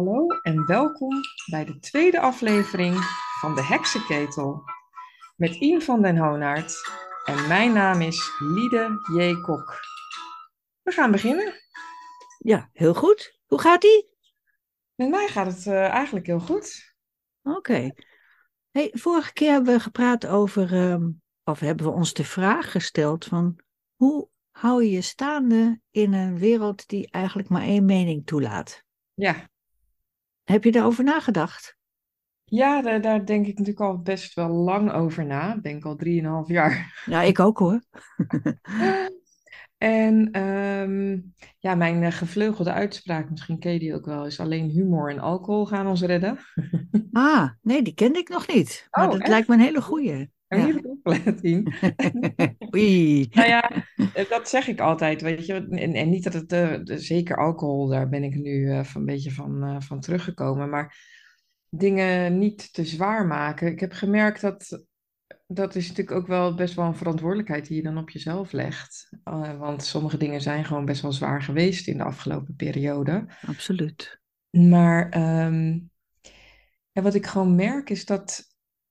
Hallo en welkom bij de tweede aflevering van de Heksenketel met Ien van den Hoonaert en mijn naam is Liede J. Kok. We gaan beginnen. Ja, heel goed. Hoe gaat ie? Met mij gaat het eh, eigenlijk heel goed. Oké. Hey, vorige keer hebben we gepraat over, ehm, of hebben we ons de vraag gesteld van hoe hou je je staande in een wereld die eigenlijk maar één mening toelaat? Ja, Heb je daarover nagedacht? ja daar, daar denk ik natuurlijk al best wel lang over na. Ik denk al drieënhalf jaar. Ja, ik ook hoor. En ehm, ja, mijn eh, gevleugelde uitspraak, misschien ken je die ook wel, is alleen humor en alcohol gaan ons redden. Ah, nee, die kende ik nog niet. Maar Oh, dat echt? lijkt me een hele goeie. Ja. opgelet, Tien? Oei. Nou ja, eh, dat zeg ik altijd, weet je. En, en niet dat het, eh, zeker alcohol, daar ben ik nu van een beetje van, van teruggekomen. Maar dingen niet te zwaar maken. Ik heb gemerkt dat, dat is natuurlijk ook wel best wel een verantwoordelijkheid die je dan op jezelf legt. Want sommige dingen zijn gewoon best wel zwaar geweest in de afgelopen periode. Absoluut. Maar ehm, en wat ik gewoon merk is dat.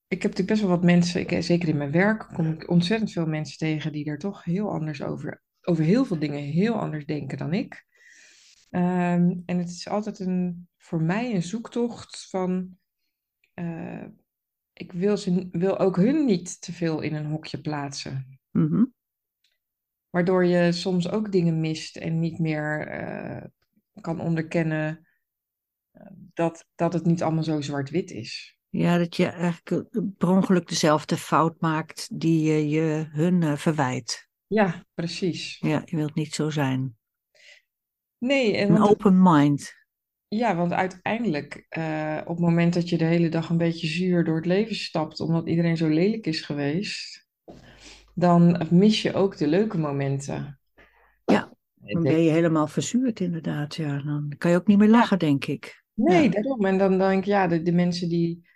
Ik heb natuurlijk best wel wat mensen, ik, zeker in mijn werk, kom ik ontzettend veel mensen tegen die er toch heel anders over, over heel veel dingen heel anders denken dan ik. Ehm, en het is altijd een, voor mij een zoektocht van. eh, ik wil, ze, wil ook hun niet te veel in een hokje plaatsen. Mhm. Waardoor je soms ook dingen mist en niet meer eh, kan onderkennen eh, dat, dat het niet allemaal zo zwart-wit is. Ja, dat je eigenlijk eh, per ongeluk dezelfde fout maakt die je, je hun eh, verwijt. Ja, precies. Ja, je wilt niet zo zijn. Nee, en Een open mind. ja, want uiteindelijk, eh, op het moment dat je de hele dag een beetje zuur door het leven stapt, omdat iedereen zo lelijk is geweest, dan mis je ook de leuke momenten. Ja, Dan ben je helemaal verzuurd inderdaad. Ja, dan kan je ook niet meer lachen, denk ik. Nee, Ja. daarom. En dan denk ik, ja, de, de mensen die,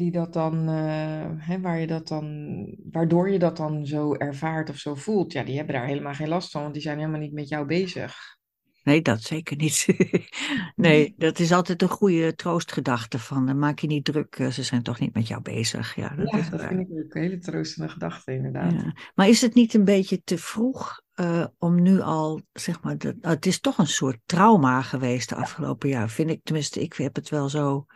die dat dan, eh, hè, waar je dat dan, waardoor je dat dan zo ervaart of zo voelt, ja, die hebben daar helemaal geen last van, want die zijn helemaal niet met jou bezig. Nee, dat zeker niet. Nee, dat is altijd een goede troostgedachte van, eh, maak je niet druk, eh, ze zijn toch niet met jou bezig. Ja, dat Ja, is dat vind ik ook een hele troostende gedachte, inderdaad. Ja. Maar is het niet een beetje te vroeg om nu al, zeg maar, nou, het is toch een soort trauma geweest de afgelopen jaar, vind ik. Tenminste, ik heb het wel zo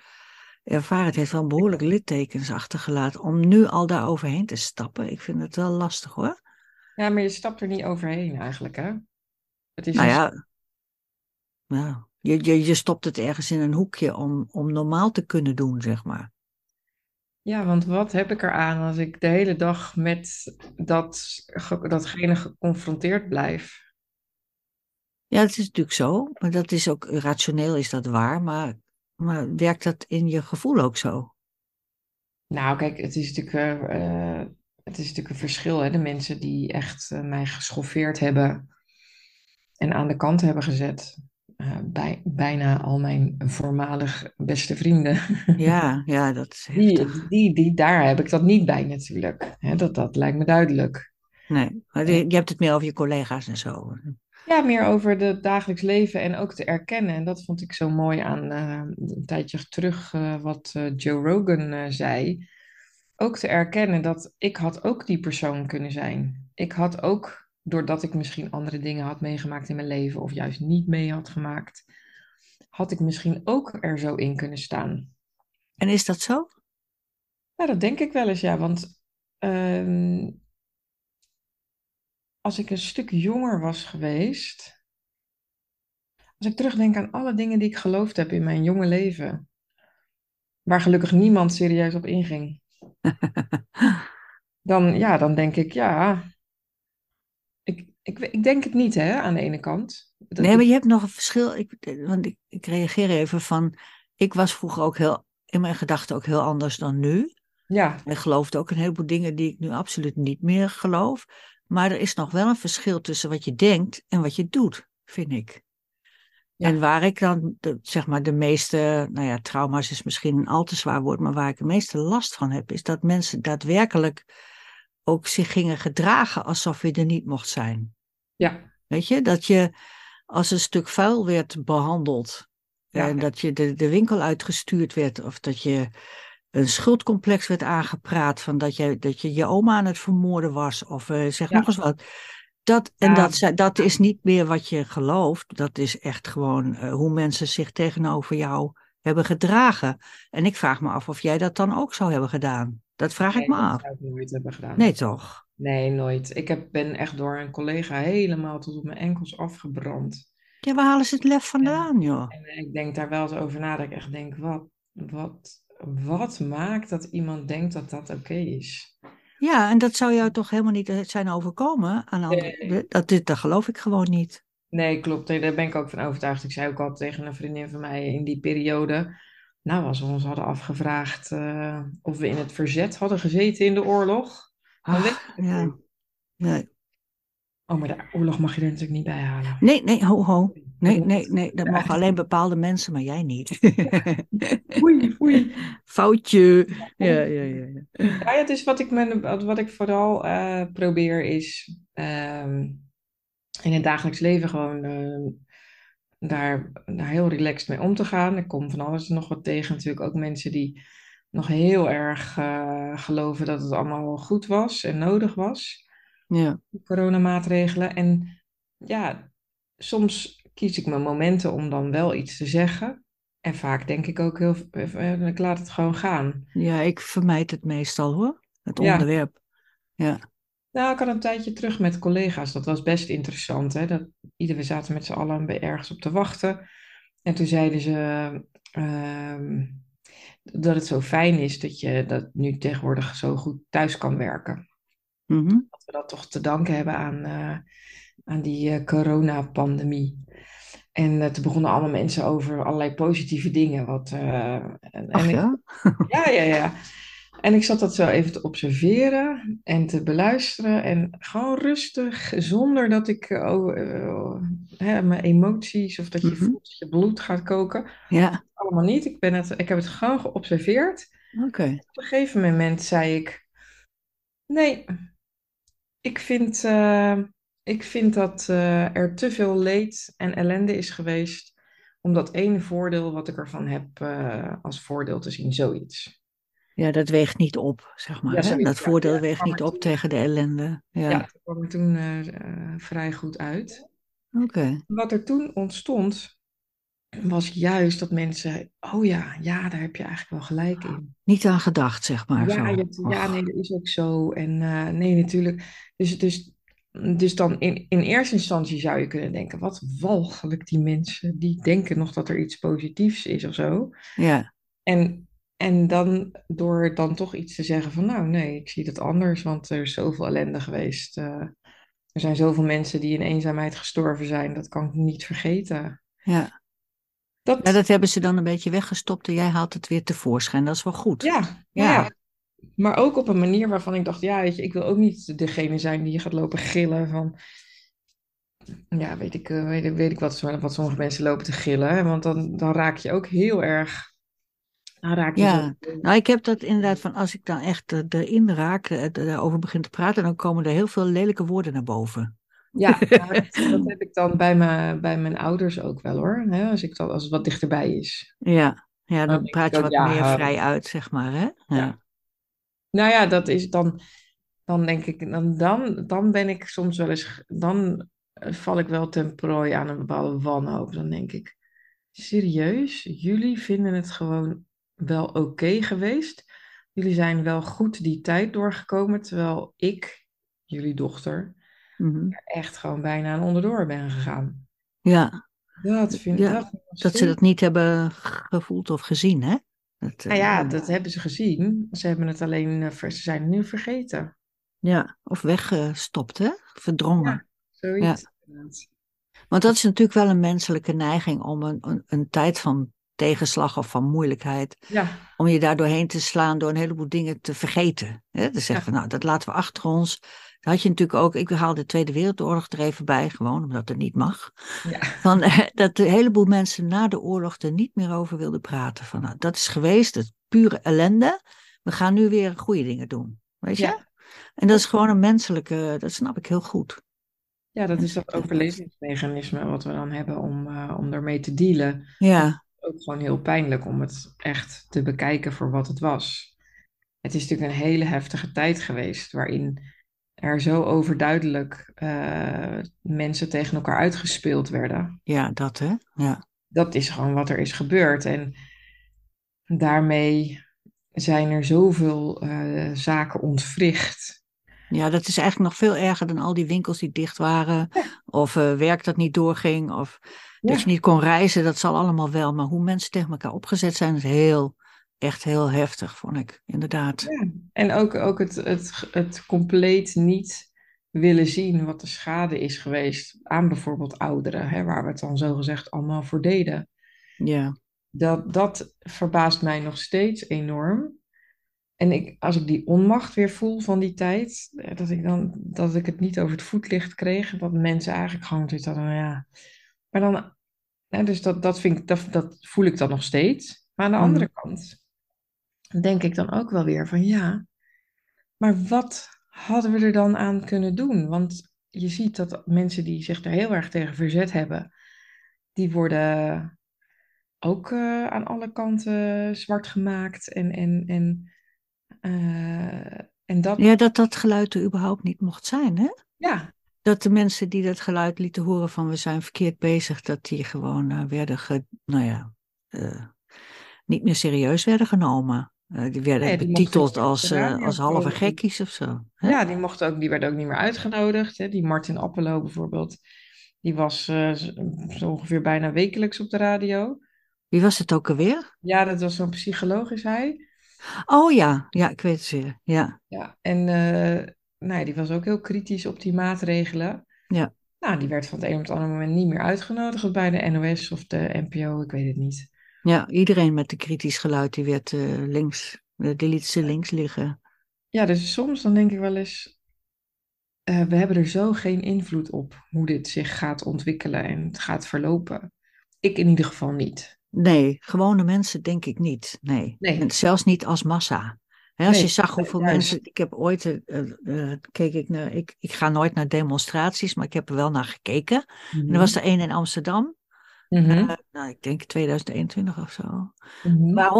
ervaren. Het heeft wel behoorlijk littekens achtergelaten om nu al daar overheen te stappen. Ik vind het wel lastig hoor. Ja, maar je stapt er niet overheen eigenlijk, hè? Het is Nou een- ja, nou, je, je, je stopt het ergens in een hoekje om, om normaal te kunnen doen, zeg maar. ja, want wat heb ik eraan als ik de hele dag met dat, ge- datgene geconfronteerd blijf? Ja, dat is natuurlijk zo. Maar dat is ook, rationeel is dat waar, maar, maar werkt dat in je gevoel ook zo? Nou, kijk, het is natuurlijk, eh, eh, het is natuurlijk een verschil, hè? De mensen die echt eh, mij geschoffeerd hebben en aan de kant hebben gezet. Bij, bijna al mijn voormalig beste vrienden. Ja, ja, dat is heftig. Die, die, die, daar heb ik dat niet bij natuurlijk. Hè, dat, dat lijkt me duidelijk. Nee, maar je, je hebt het meer over je collega's en zo. Ja, meer over het dagelijks leven en ook te erkennen. En dat vond ik zo mooi aan eh, een tijdje terug eh, wat eh, Joe Rogan zei. Ook te erkennen dat ik had ook die persoon kunnen zijn. Ik had ook, doordat ik misschien andere dingen had meegemaakt in mijn leven of juist niet mee had gemaakt, had ik misschien ook er zo in kunnen staan. En is dat zo? Nou, dat denk ik wel eens, ja. Want ehm, als ik een stuk jonger was geweest, als ik terugdenk aan alle dingen die ik geloofd heb in mijn jonge leven, waar gelukkig niemand serieus op inging, dan, ja, dan denk ik, ja, ik, ik, ik denk het niet, hè, aan de ene kant. Dat Nee, maar je hebt nog een verschil. Ik, want ik, ik reageer even van. Ik was vroeger ook heel, in mijn gedachten ook heel anders dan nu. ja, Ik geloofde ook een heleboel dingen die ik nu absoluut niet meer geloof. Maar er is nog wel een verschil tussen wat je denkt en wat je doet, vind ik. Ja. En waar ik dan, de, zeg maar, de meeste, nou ja, trauma's is misschien een al te zwaar woord, maar waar ik de meeste last van heb, is dat mensen daadwerkelijk ook zich gingen gedragen alsof je er niet mocht zijn. ja, Weet je, dat je als een stuk vuil werd behandeld, Ja. En dat je de, de winkel uitgestuurd werd. Of dat je een schuldcomplex werd aangepraat. Van dat je, dat je je oma aan het vermoorden was. Of eh, zeg Ja. nog eens wat. Dat, en Ja. dat, dat is niet meer wat je gelooft. Dat is echt gewoon eh, hoe mensen zich tegenover jou hebben gedragen. En ik vraag me af of jij dat dan ook zou hebben gedaan. Dat vraag ik me dat af. zou ik nooit hebben gedaan. Nee, toch? Nee, nooit. Ik heb, ben echt door een collega helemaal tot op mijn enkels afgebrand. Ja, waar halen ze het lef vandaan, joh? En ik denk daar wel eens over na, dat ik echt denk, wat, wat, wat maakt dat iemand denkt dat dat oké is? Ja, en dat zou jou toch helemaal niet eh, zijn overkomen aan. Dat, dit, dat geloof ik gewoon niet. Nee, klopt. Nee, daar ben ik ook van overtuigd. Ik zei ook al tegen een vriendin van mij in die periode. Nou, als we ons hadden afgevraagd eh, of we in het verzet hadden gezeten in de oorlog. Dan Ach, ja. Nee, Oh, maar de oorlog mag je er natuurlijk niet bij halen. nee, nee, ho, ho. Nee, Dat nee, nee, dat mogen alleen bepaalde mensen, maar jij niet. Oei, oei. Foutje. Ja, ja, ja. ja. Ja, dus wat ik, wat ik vooral eh, probeer is ehm, in het dagelijks leven gewoon eh, daar, daar heel relaxed mee om te gaan. Ik kom van alles nog wat tegen. Natuurlijk ook mensen die nog heel erg eh, geloven dat het allemaal goed was en nodig was, Ja, coronamaatregelen. En ja, soms kies ik mijn momenten om dan wel iets te zeggen. En vaak denk ik ook heel, eh, ik laat het gewoon gaan. ja, ik vermijd het meestal hoor. Het Ja. onderwerp. Ja, Nou, ik had een tijdje terug met collega's. Dat was best interessant. Hè? Dat, ieder, we zaten met z'n allen ergens op te wachten. En toen zeiden ze ehm, dat het zo fijn is dat je dat nu tegenwoordig zo goed thuis kan werken. Mhm. Dat we dat toch te danken hebben aan, eh, aan die eh, coronapandemie. En toen begonnen allemaal mensen over allerlei positieve dingen. Wat, eh, en, Ach en ik- ja? ja, ja, ja. En ik zat dat zo even te observeren en te beluisteren. En gewoon rustig, zonder dat ik oh, hè, mijn emoties of dat je Mhm. voelt dat je bloed gaat koken. Ja, Allemaal niet. Ik, ben het, ik heb het gewoon geobserveerd. oké. Op een gegeven moment zei ik: Nee, ik vind, eh, ik vind dat eh, er te veel leed en ellende is geweest. Om dat ene voordeel wat ik ervan heb eh, als voordeel te zien, zoiets. Ja, dat weegt niet op, zeg maar. Ja, hè? zoiets, Dat voordeel Ja, weegt niet op toen- tegen de ellende. Ja, Ja, dat kwam er toen vrij goed uit. oké. Wat er toen ontstond, was juist dat mensen, oh ja, ja, daar heb je eigenlijk wel gelijk in. Niet aan gedacht, zeg maar. Ja, zo. je- ja, nee, dat is ook zo. En eh, nee, natuurlijk. Dus, dus, dus dan in, in eerste instantie zou je kunnen denken, wat walgelijk die mensen, die denken nog dat er iets positiefs is of zo. Ja, En, en dan door dan toch iets te zeggen van, nou nee, ik zie het anders, want er is zoveel ellende geweest. Eh, er zijn zoveel mensen die in eenzaamheid gestorven zijn, dat kan ik niet vergeten. ja. Dat, ja, dat hebben ze dan een beetje weggestopt en jij haalt het weer tevoorschijn. Dat is wel goed. ja, Ja. ja. Maar ook op een manier waarvan ik dacht, ja, weet je, ik wil ook niet degene zijn die gaat lopen gillen van, ja, weet ik, eh, weet, ik- weet ik wat, wat sommige mensen lopen te gillen, hè, want dan, dan raak je ook heel erg, je Ja. zo... Nou, ik heb dat inderdaad van als ik dan echt eh, erin raak, eh, daarover begin te praten, dan komen er heel veel lelijke woorden naar boven. Ja, dat, dat heb ik dan bij, mijn bij mijn ouders ook wel hoor. Hè? Als, ik dat, als het wat dichterbij is. Ja, ja Dan praat je wat ja, meer vrij uit, zeg maar. Hè? Ja. Ja. Nou ja, dat is dan, dan denk ik, dan, dan, dan ben ik soms wel eens, dan eh, val ik wel ten prooi aan een bepaalde wanhoop. Dan denk ik, serieus, jullie vinden het gewoon wel oké geweest. Jullie zijn wel goed die tijd doorgekomen, terwijl ik, jullie dochter, Mhm. echt gewoon bijna aan onderdoor ben gegaan. ja, Dat vind Ja, dat ik dat ze dat niet hebben gevoeld of gezien, hè? Dat, eh, Nou ja, dat hebben ze gezien. Ze hebben het alleen, eh, ze zijn het nu vergeten. ja, of weggestopt, hè? Verdrongen. Zoiets. inderdaad. Want dat is natuurlijk wel een menselijke neiging om een, een, een tijd van tegenslag of van moeilijkheid, Ja, om je daar doorheen te slaan door een heleboel dingen te vergeten. Hè? Te zeggen, nou, dat laten we achter ons. Dat had je natuurlijk ook, ik haal de Tweede Wereldoorlog er even bij, gewoon omdat het niet mag. ja, Van, eh, dat een heleboel mensen na de oorlog er niet meer over wilden praten. Van, nou, dat is geweest, is pure ellende. We gaan nu weer goede dingen doen. Weet je? Ja. En dat is gewoon een menselijke, dat snap ik heel goed. ja, dat is dat overlevingsmechanisme wat we dan hebben om, eh, om daarmee te dealen. Ja, Ook gewoon heel pijnlijk om het echt te bekijken voor wat het was. Het is natuurlijk een hele heftige tijd geweest waarin er zo overduidelijk eh, mensen tegen elkaar uitgespeeld werden. Ja, dat hè? Ja. Dat is gewoon wat er is gebeurd. En daarmee zijn er zoveel eh, zaken ontwricht. Ja, dat is eigenlijk nog veel erger dan al die winkels die dicht waren. Of eh, werk dat niet doorging. Of dat je niet kon reizen. Dat zal allemaal wel. Maar hoe mensen tegen elkaar opgezet zijn, is heel, echt heel heftig, vond ik. Inderdaad. Ja. En ook, ook het, het, het compleet niet willen zien wat de schade is geweest aan bijvoorbeeld ouderen. Hè, waar we het dan zogezegd allemaal voor deden. Ja. Dat, dat verbaast mij nog steeds enorm. En ik, als ik die onmacht weer voel van die tijd, eh, dat ik, dan, dat ik het niet over het voetlicht kreeg, dat mensen eigenlijk gewoon nou ja. Maar dan, dus dat, dat, vind ik, dat, dat voel ik dan nog steeds. Maar aan de Mhm. andere kant denk ik dan ook wel weer van ja, maar wat hadden we er dan aan kunnen doen? Want je ziet dat mensen die zich er heel erg tegen verzet hebben, die worden ook eh, aan alle kanten zwart gemaakt. En, en, en, eh, en dat, ja, dat dat geluid er überhaupt niet mocht zijn, hè? ja, Dat de mensen die dat geluid lieten horen van we zijn verkeerd bezig, dat die gewoon eh, werden, ge, nou ja, eh, niet meer serieus werden genomen. Eh, die werden die betiteld als, als halve gekkies of zo. Hè? ja, die, mochten ook, die werden ook niet meer uitgenodigd. Hè. Die Martin Appelo bijvoorbeeld, die was zo ongeveer bijna wekelijks op de radio. Wie was het ook alweer? Ja, dat was zo'n psycholoog, is hij. Oh ja, ja, ik weet het zeer. Ja, Ja, en ja, die was ook heel kritisch op die maatregelen. ja. Nou, die werd van het een op het andere moment niet meer uitgenodigd bij de NOS of de NPO, ik weet het niet. ja, iedereen met een kritisch geluid die werd eh, links, die liet ze links liggen. Ja, dus soms dan denk ik wel eens, eh, we hebben er zo geen invloed op hoe dit zich gaat ontwikkelen en het gaat verlopen. Ik in ieder geval niet. Nee, gewone mensen denk ik niet. Nee, Nee. zelfs niet als massa. Als Nee, je zag hoeveel mensen. Ik heb ooit. eh, eh, keek ik, naar, ik, ik ga nooit naar demonstraties, maar ik heb er wel naar gekeken. En er was er één in Amsterdam. Mhm, eh, nou, ik denk 2021 of zo. mhm. Er waren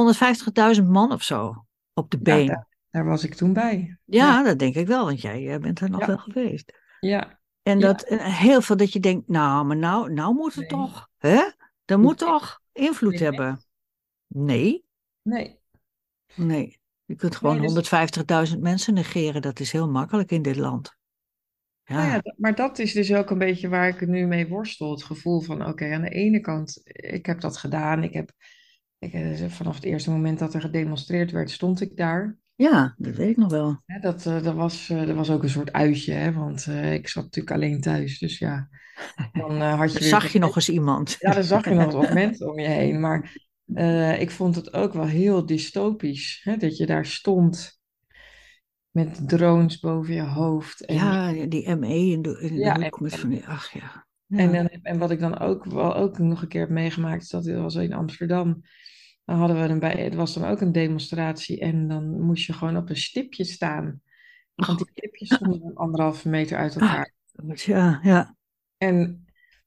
150.000 man of zo op de Ja, been. Ja, daar, daar was ik toen bij. dat denk ik wel, want jij bent er nog Ja. wel geweest. Ja, En Ja. dat en heel veel dat je denkt, nou, maar nou, nou moet het Nee. toch, hè? Dat moet Nee. toch invloed hebben. Nee, nee. nee. Je kunt gewoon Nee, dus- 150.000 mensen negeren. Dat is heel makkelijk in dit land. Ja, Nou ja, maar dat is dus ook een beetje waar ik nu mee worstel. Het gevoel van, oké, aan de ene kant, ik heb dat gedaan. Ik heb, ik, eh, vanaf het eerste moment dat er gedemonstreerd werd, stond ik daar. ja, dat weet ik nog wel. Dat, eh, dat, was, eh, dat was ook een soort uitje, hè, want eh, ik zat natuurlijk alleen thuis. Dus ja, dan eh, had je Dan weer... zag je nog eens iemand. Ja, dan zag je nog wat mensen om je heen. Maar eh, ik vond het ook wel heel dystopisch, hè, dat je daar stond met drones boven je hoofd. En, Ja, die ME in de, in de Ja, hoek en- van die, ach ja. Ja. En, dan- en wat ik dan ook wel ook nog een keer heb meegemaakt, is dat was in Amsterdam. Dan hadden we een bij, het was dan ook een demonstratie en dan moest je gewoon op een stipje staan. Want die stipjes stonden anderhalve meter uit elkaar. ja, ja. En,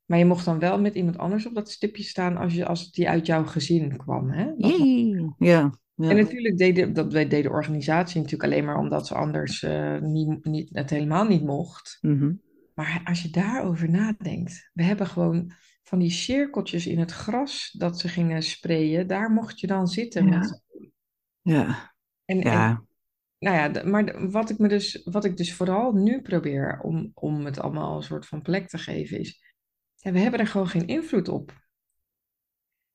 maar je mocht dan wel met iemand anders op dat stipje staan als, je, als die uit jouw gezin kwam. Hè? Jee. ja, ja. En natuurlijk deed de, dat deed de organisatie natuurlijk alleen maar omdat ze anders eh, niet, niet, het helemaal niet mocht. Mhm. Maar als je daarover nadenkt, we hebben gewoon van die cirkeltjes in het gras dat ze gingen sprayen, daar mocht je dan zitten. Ja. Met, ja, en, en, ja. nou ja, maar wat ik, me dus, wat ik dus vooral nu probeer om, om het allemaal een soort van plek te geven, is, we hebben er gewoon geen invloed op.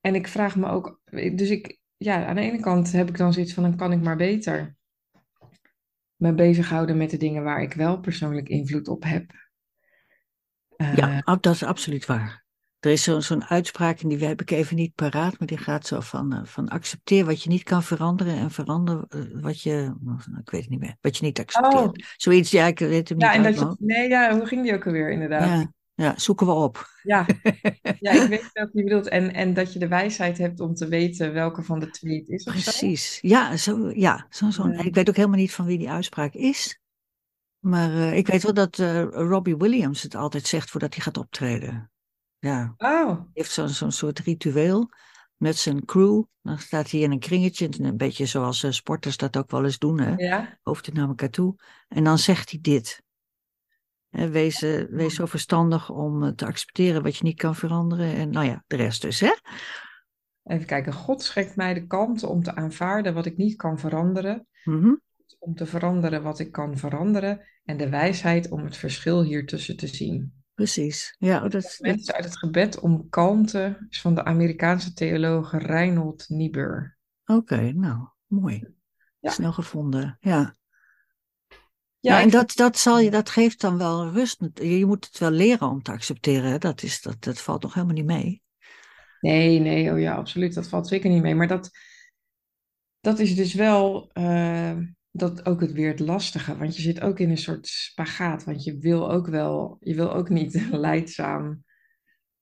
En ik vraag me ook, dus ik, ja, aan de ene kant heb ik dan zoiets van, dan kan ik maar beter me bezighouden met de dingen waar ik wel persoonlijk invloed op heb. Eh, Ja, ab- dat is absoluut waar. Er is zo- zo'n uitspraak, en die heb ik even niet paraat, maar die gaat zo van, eh, van accepteer wat je niet kan veranderen en verander eh, wat je, nou, ik weet het niet meer, wat je niet accepteert. Oh. Zoiets, ja, ik weet hem niet Ja, en uit dat je, nee, ja, hoe ging die ook alweer, inderdaad? Ja, ja, zoeken we op. Ja, ja, ik weet wat je bedoelt. En, en dat je de wijsheid hebt om te weten welke van de twee het is zo. Precies. Ja, zo, ja zo, zo, ik weet ook helemaal niet van wie die uitspraak is. Maar eh, ik weet wel dat eh, Robbie Williams het altijd zegt voordat hij gaat optreden. Ja, Oh, hij heeft zo'n zo'n soort ritueel. met zijn crew. Dan staat hij in een kringetje, een beetje zoals eh, sporters dat ook wel eens doen, hè? Ja. hoofd naar elkaar toe. En dan zegt hij dit. Wees, eh, wees zo verstandig om eh, te accepteren wat je niet kan veranderen. En nou ja, de rest dus, hè? Even kijken. God schenkt mij de kalmte om te aanvaarden wat ik niet kan veranderen. Mhm. Om te veranderen wat ik kan veranderen. En de wijsheid om het verschil hiertussen te zien. Precies. Ja, dat, dat, Mensen uit het gebed om kalmte is van de Amerikaanse theoloog Reinhold Niebuhr. Oké, nou, mooi. Ja. Snel gevonden, ja. Ja, Ja, en dat, dat, zal je, dat geeft dan wel rust. Je moet het wel leren om te accepteren. hè. Dat, is, dat, dat valt nog helemaal niet mee. Nee, nee, oh ja, absoluut. Dat valt zeker niet mee. Maar dat, dat is dus wel eh, dat ook het weer het lastige. Want je zit ook in een soort spagaat. Want je wil ook wel, je wil ook niet leidzaam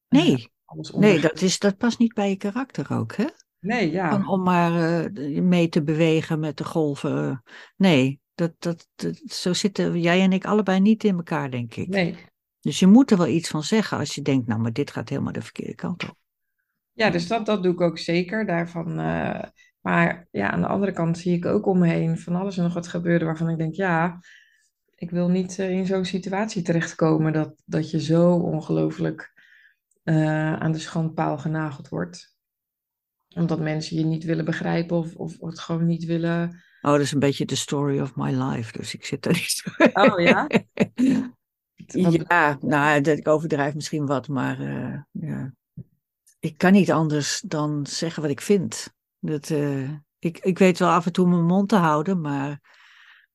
eh, Nee, alles nee dat, is, dat past niet bij je karakter ook, hè? Nee, ja. om maar eh, mee te bewegen met de golven. Nee, dat, dat, dat- zo zitten jij en ik allebei niet in elkaar, denk ik. Nee. Dus je moet er wel iets van zeggen als je denkt, nou, maar dit gaat helemaal de verkeerde kant op. Ja, dus dat, dat doe ik ook zeker. Daarvan, eh, maar ja, aan de andere kant zie ik ook om me heen van alles en nog wat gebeuren waarvan ik denk, ja, ik wil niet eh, in zo'n situatie terechtkomen dat, dat je zo ongelooflijk eh, aan de schandpaal genageld wordt. Omdat mensen je niet willen begrijpen of, of het gewoon niet willen. Oh, dat is een beetje de story of my life, dus ik zit daar niet zo. Oh ja? Ja, nou, dat, ik overdrijf misschien wat, maar eh, ja. ik kan niet anders dan zeggen wat ik vind. Dat, eh, ik, ik weet wel af en toe mijn mond te houden, maar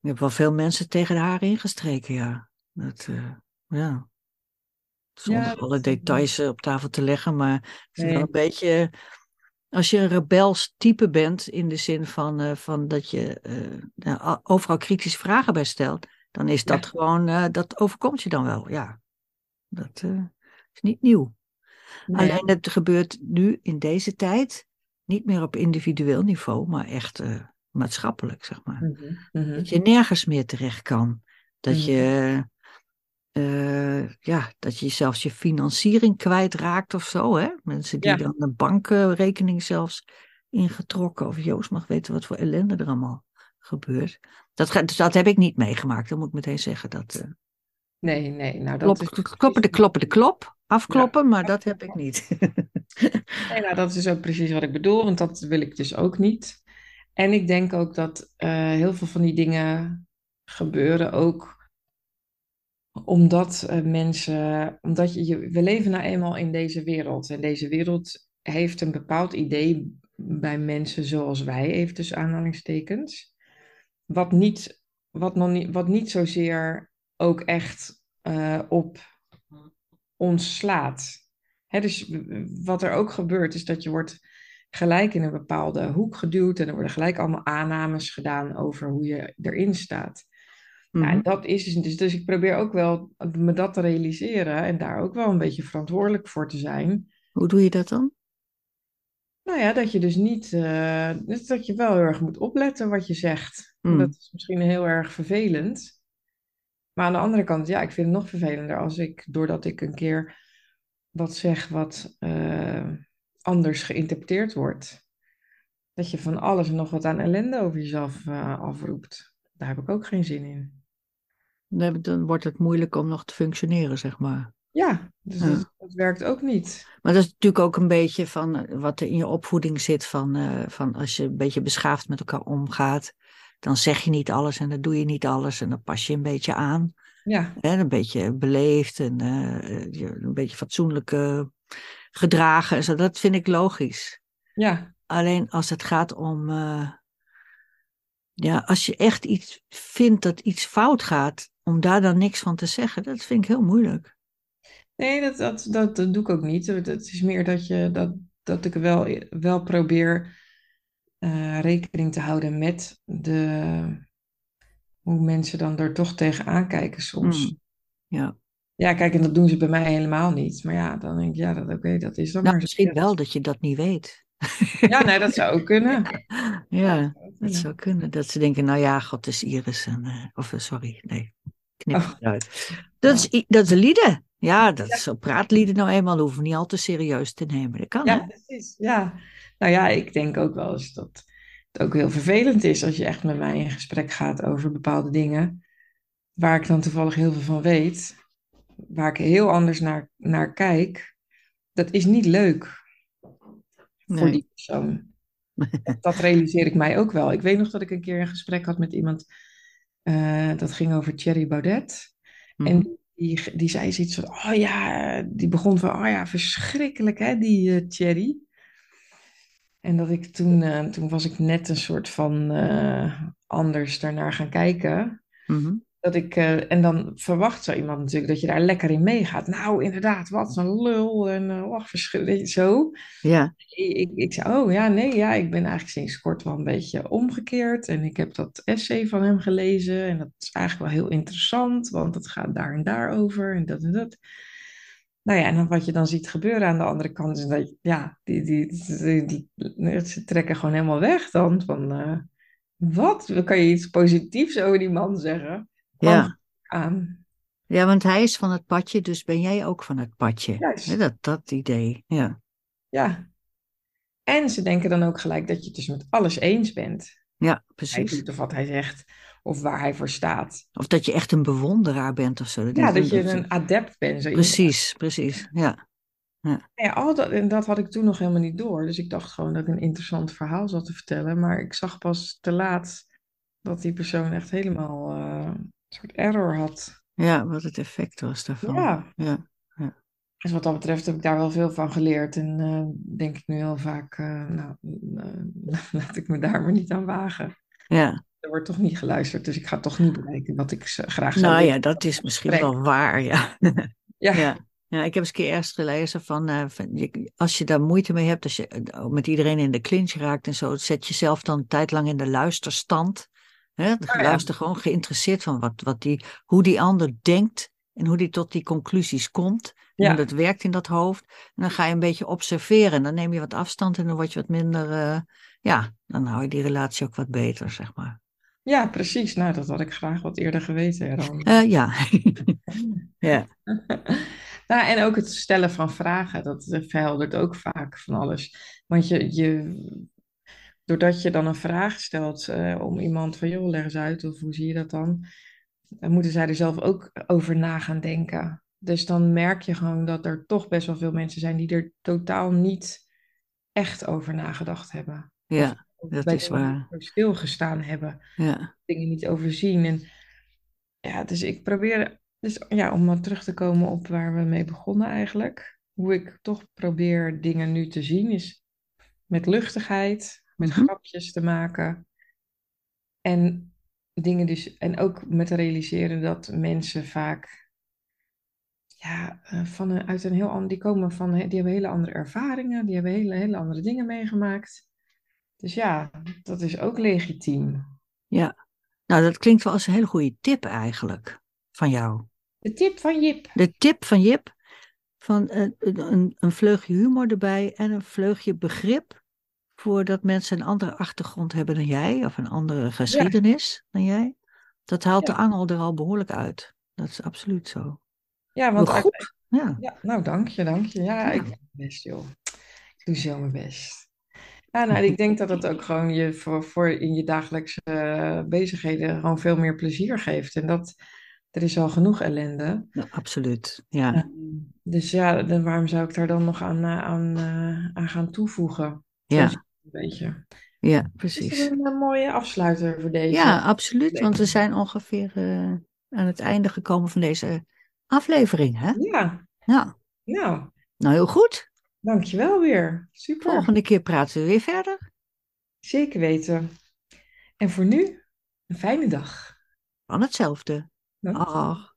ik heb wel veel mensen tegen de haren ingestreken, ja. Dat, eh, ja. Zonder Ja, alle details op tafel te leggen, maar het is Nee. wel een beetje... Als je een rebels type bent, in de zin van, eh, van dat je eh, nou, overal kritische vragen bij stelt, dan is dat Ja. gewoon, eh, dat overkomt je dan wel, ja. Dat is niet nieuw. Nee. Alleen het gebeurt nu in deze tijd niet meer op individueel niveau, maar echt maatschappelijk, zeg maar. Mhm, mhm. Dat je nergens meer terecht kan. Dat Mhm. je, eh, ja, dat je zelfs je financiering kwijtraakt of zo. Hè? Mensen die Ja. dan een bankrekening zelfs ingetrokken. Of Joost mag weten wat voor ellende er allemaal gebeurt. Dat, ga- dus dat heb ik niet meegemaakt. Dat moet ik meteen zeggen. Dat, eh, Nee, nee. Nou, dat klop, is kloppen de kloppen de klop. Afkloppen, maar dat heb ik niet. Nee, nou, dat is ook precies wat ik bedoel, want dat wil ik dus ook niet. En ik denk ook dat eh, heel veel van die dingen gebeuren ook omdat eh, mensen, omdat je, je- we leven nou eenmaal in deze wereld. En deze wereld heeft een bepaald idee bij mensen zoals wij, even tussen aanhalingstekens. Wat niet, wat nog niet, wat niet zozeer ook echt eh, op ons slaat. Dus wat er ook gebeurt, is dat je wordt gelijk in een bepaalde hoek geduwd en er worden gelijk allemaal aannames gedaan over hoe je erin staat. Mhm. dat is dus, dus, ik probeer ook wel me dat te realiseren en daar ook wel een beetje verantwoordelijk voor te zijn. Hoe doe je dat dan? Nou ja, dat je dus niet, dus dat je wel heel erg moet opletten wat je zegt. Mm. Dat is misschien heel erg vervelend. Maar aan de andere kant, ja, ik vind het nog vervelender als ik, doordat ik een keer wat zeg wat eh, anders geïnterpreteerd wordt, dat je van alles en nog wat aan ellende over jezelf eh, afroept. Daar heb ik ook geen zin in. Dan dan wordt het moeilijk om nog te functioneren, zeg maar. Ja, dus Ja. Dat, dat werkt ook niet. Maar dat is natuurlijk ook een beetje van eh, wat er in je opvoeding zit. Van, eh, van als je een beetje beschaafd met elkaar omgaat. Dan zeg je niet alles en dan doe je niet alles. En dan pas je een beetje aan. Ja, Hè, een beetje beleefd en eh, een beetje fatsoenlijk gedragen. En zo. Dat vind ik logisch. ja, Alleen als het gaat om. ja, als je echt iets vindt dat iets fout gaat. Om daar dan niks van te zeggen. Dat vind ik heel moeilijk. nee, dat, dat, dat, dat doe ik ook niet. Het is meer dat, je, dat, dat ik wel, wel probeer eh, rekening te houden met de, hoe mensen dan er toch tegenaan kijken soms. Mm, Ja. Ja, kijk, en dat doen ze bij mij helemaal niet. Maar ja, dan denk ik, ja, dat, oké, dat is dan Nou, maar misschien wel dat je dat niet weet. Ja, nee, dat zou ook kunnen. Ja, dat zou kunnen. Dat ze denken, nou ja, God is Iris. En, eh, of eh, sorry, nee, knip Oh. uit. Dat is, dat is lieden. Ja, dat is zo praatlieden nou eenmaal. hoeven niet al te serieus te nemen. Dat kan, hè? Ja, precies. Ja. Nou ja, ik denk ook wel eens dat het ook heel vervelend is als je echt met mij in gesprek gaat over bepaalde dingen, waar ik dan toevallig heel veel van weet, waar ik heel anders naar, naar kijk. Dat is niet leuk voor die persoon. Dat realiseer ik mij ook wel. Ik weet nog dat ik een keer een gesprek had met iemand, eh, dat ging over Thierry Baudet. Mhm. En die, die zei zoiets van, oh ja, die begon van, oh ja, verschrikkelijk hè, die eh, Thierry. En dat ik toen, eh, toen was ik net een soort van anders daarnaar gaan kijken. Mhm. Dat ik, eh, en dan verwacht zo iemand natuurlijk dat je daar lekker in meegaat. Nou, inderdaad, wat een lul en uh, oh, verschrikkelijk, zo. Ja, Ik, ik zei, oh ja, nee, ja, ik ben eigenlijk sinds kort wel een beetje omgekeerd. En ik heb dat essay van hem gelezen. En dat is eigenlijk wel heel interessant, want het gaat daar en daar over en dat en dat. Nou ja, en dan wat je dan ziet gebeuren aan de andere kant is dat, ja, die, die, die, die- ze trekken gewoon helemaal weg dan. Van, eh, wat? Kan je iets positiefs over die man zeggen? Ja. Aan. Ja, want hij is van het padje, dus ben jij ook van het padje. Juist. Dat, dat idee, ja. Ja. En ze denken dan ook gelijk dat je het dus met alles eens bent. Ja, Hij precies. doet of wat hij zegt, of waar hij voor staat. Of dat je echt een bewonderaar bent of zo. Ja, dat je dat- een adept bent. Zo Precies, precies. Ja, Ja, al dat, en dat had ik toen nog helemaal niet door. Dus ik dacht gewoon dat ik een interessant verhaal zat te vertellen. Maar ik zag pas te laat dat die persoon echt helemaal eh, soort error had. ja, wat het effect was daarvan. Ja, Ja, dus wat dat betreft heb ik daar wel veel van geleerd. En eh, denk ik nu heel vaak, eh, nou, eh, laat ik me daar maar niet aan wagen. ja. Er wordt toch niet geluisterd, dus ik ga toch niet bereiken wat ik graag zou Nou ja, dat is misschien wel waar, ja. Ja, Ja. Ja, ik heb eens een keer ergens gelezen van, als je daar moeite mee hebt, als je met iedereen in de clinch raakt en zo, zet jezelf dan een tijd lang in de luisterstand. Hè? Oh ja. Luister gewoon geïnteresseerd van wat, wat die, hoe die ander denkt en hoe die tot die conclusies komt. En Ja. hoe dat werkt in dat hoofd. En dan ga je een beetje observeren en dan neem je wat afstand en dan word je wat minder, eh, ja, dan hou je die relatie ook wat beter, zeg maar. ja, precies. Nou, dat had ik graag wat eerder geweten. Eh, ja. ja. Nou, en ook het stellen van vragen, dat verheldert ook vaak van alles. Want je, je, doordat je dan een vraag stelt eh, om iemand van, joh, leg eens uit, of hoe zie je dat dan? Dan moeten zij er zelf ook over na gaan denken. Dus dan merk je gewoon dat er toch best wel veel mensen zijn die er totaal niet echt over nagedacht hebben. ja, Of dat is waar. stilgestaan hebben. Ja. dingen niet overzien. En ja, dus ik probeer, dus ja, om maar terug te komen op waar we mee begonnen eigenlijk. Hoe ik toch probeer dingen nu te zien, is met luchtigheid, met Mhm. grapjes te maken. En dingen dus, en ook met te realiseren dat mensen vaak, ja, eh, van een, uit een heel ander, die komen van, die hebben hele andere ervaringen, die hebben hele, hele andere dingen meegemaakt. Dus ja, dat is ook legitiem. Ja, nou dat klinkt wel als een hele goede tip eigenlijk van jou. De tip van Jip. De tip van Jip, van eh, een, een, een vleugje humor erbij en een vleugje begrip voor dat mensen een andere achtergrond hebben dan jij of een andere geschiedenis dan jij. Dat haalt Ja. de angel er al behoorlijk uit. Dat is absoluut zo. Ja, want uit- goed. Ja, Ja, nou, dank je, dank je. Ja, ik doe mijn best, joh. Ik doe zo mijn best. Ja, nou, ik denk dat het ook gewoon je voor, voor in je dagelijkse eh, bezigheden gewoon veel meer plezier geeft. En dat, er is al genoeg ellende. absoluut. Ja, Ehm, dus ja, dan waarom zou ik daar dan nog aan, eh, aan, eh, aan gaan toevoegen? Ja, een beetje. ja, Is precies. dat een, eh, mooie afsluiter voor deze? Ja, absoluut. Want we zijn ongeveer eh, aan het einde gekomen van deze aflevering. Hè? Ja, Nou, nou, nou heel goed. dankjewel weer. Super. Volgende keer praten we weer verder. Zeker weten. En voor nu, een fijne dag. Van hetzelfde. Dank je. Ach.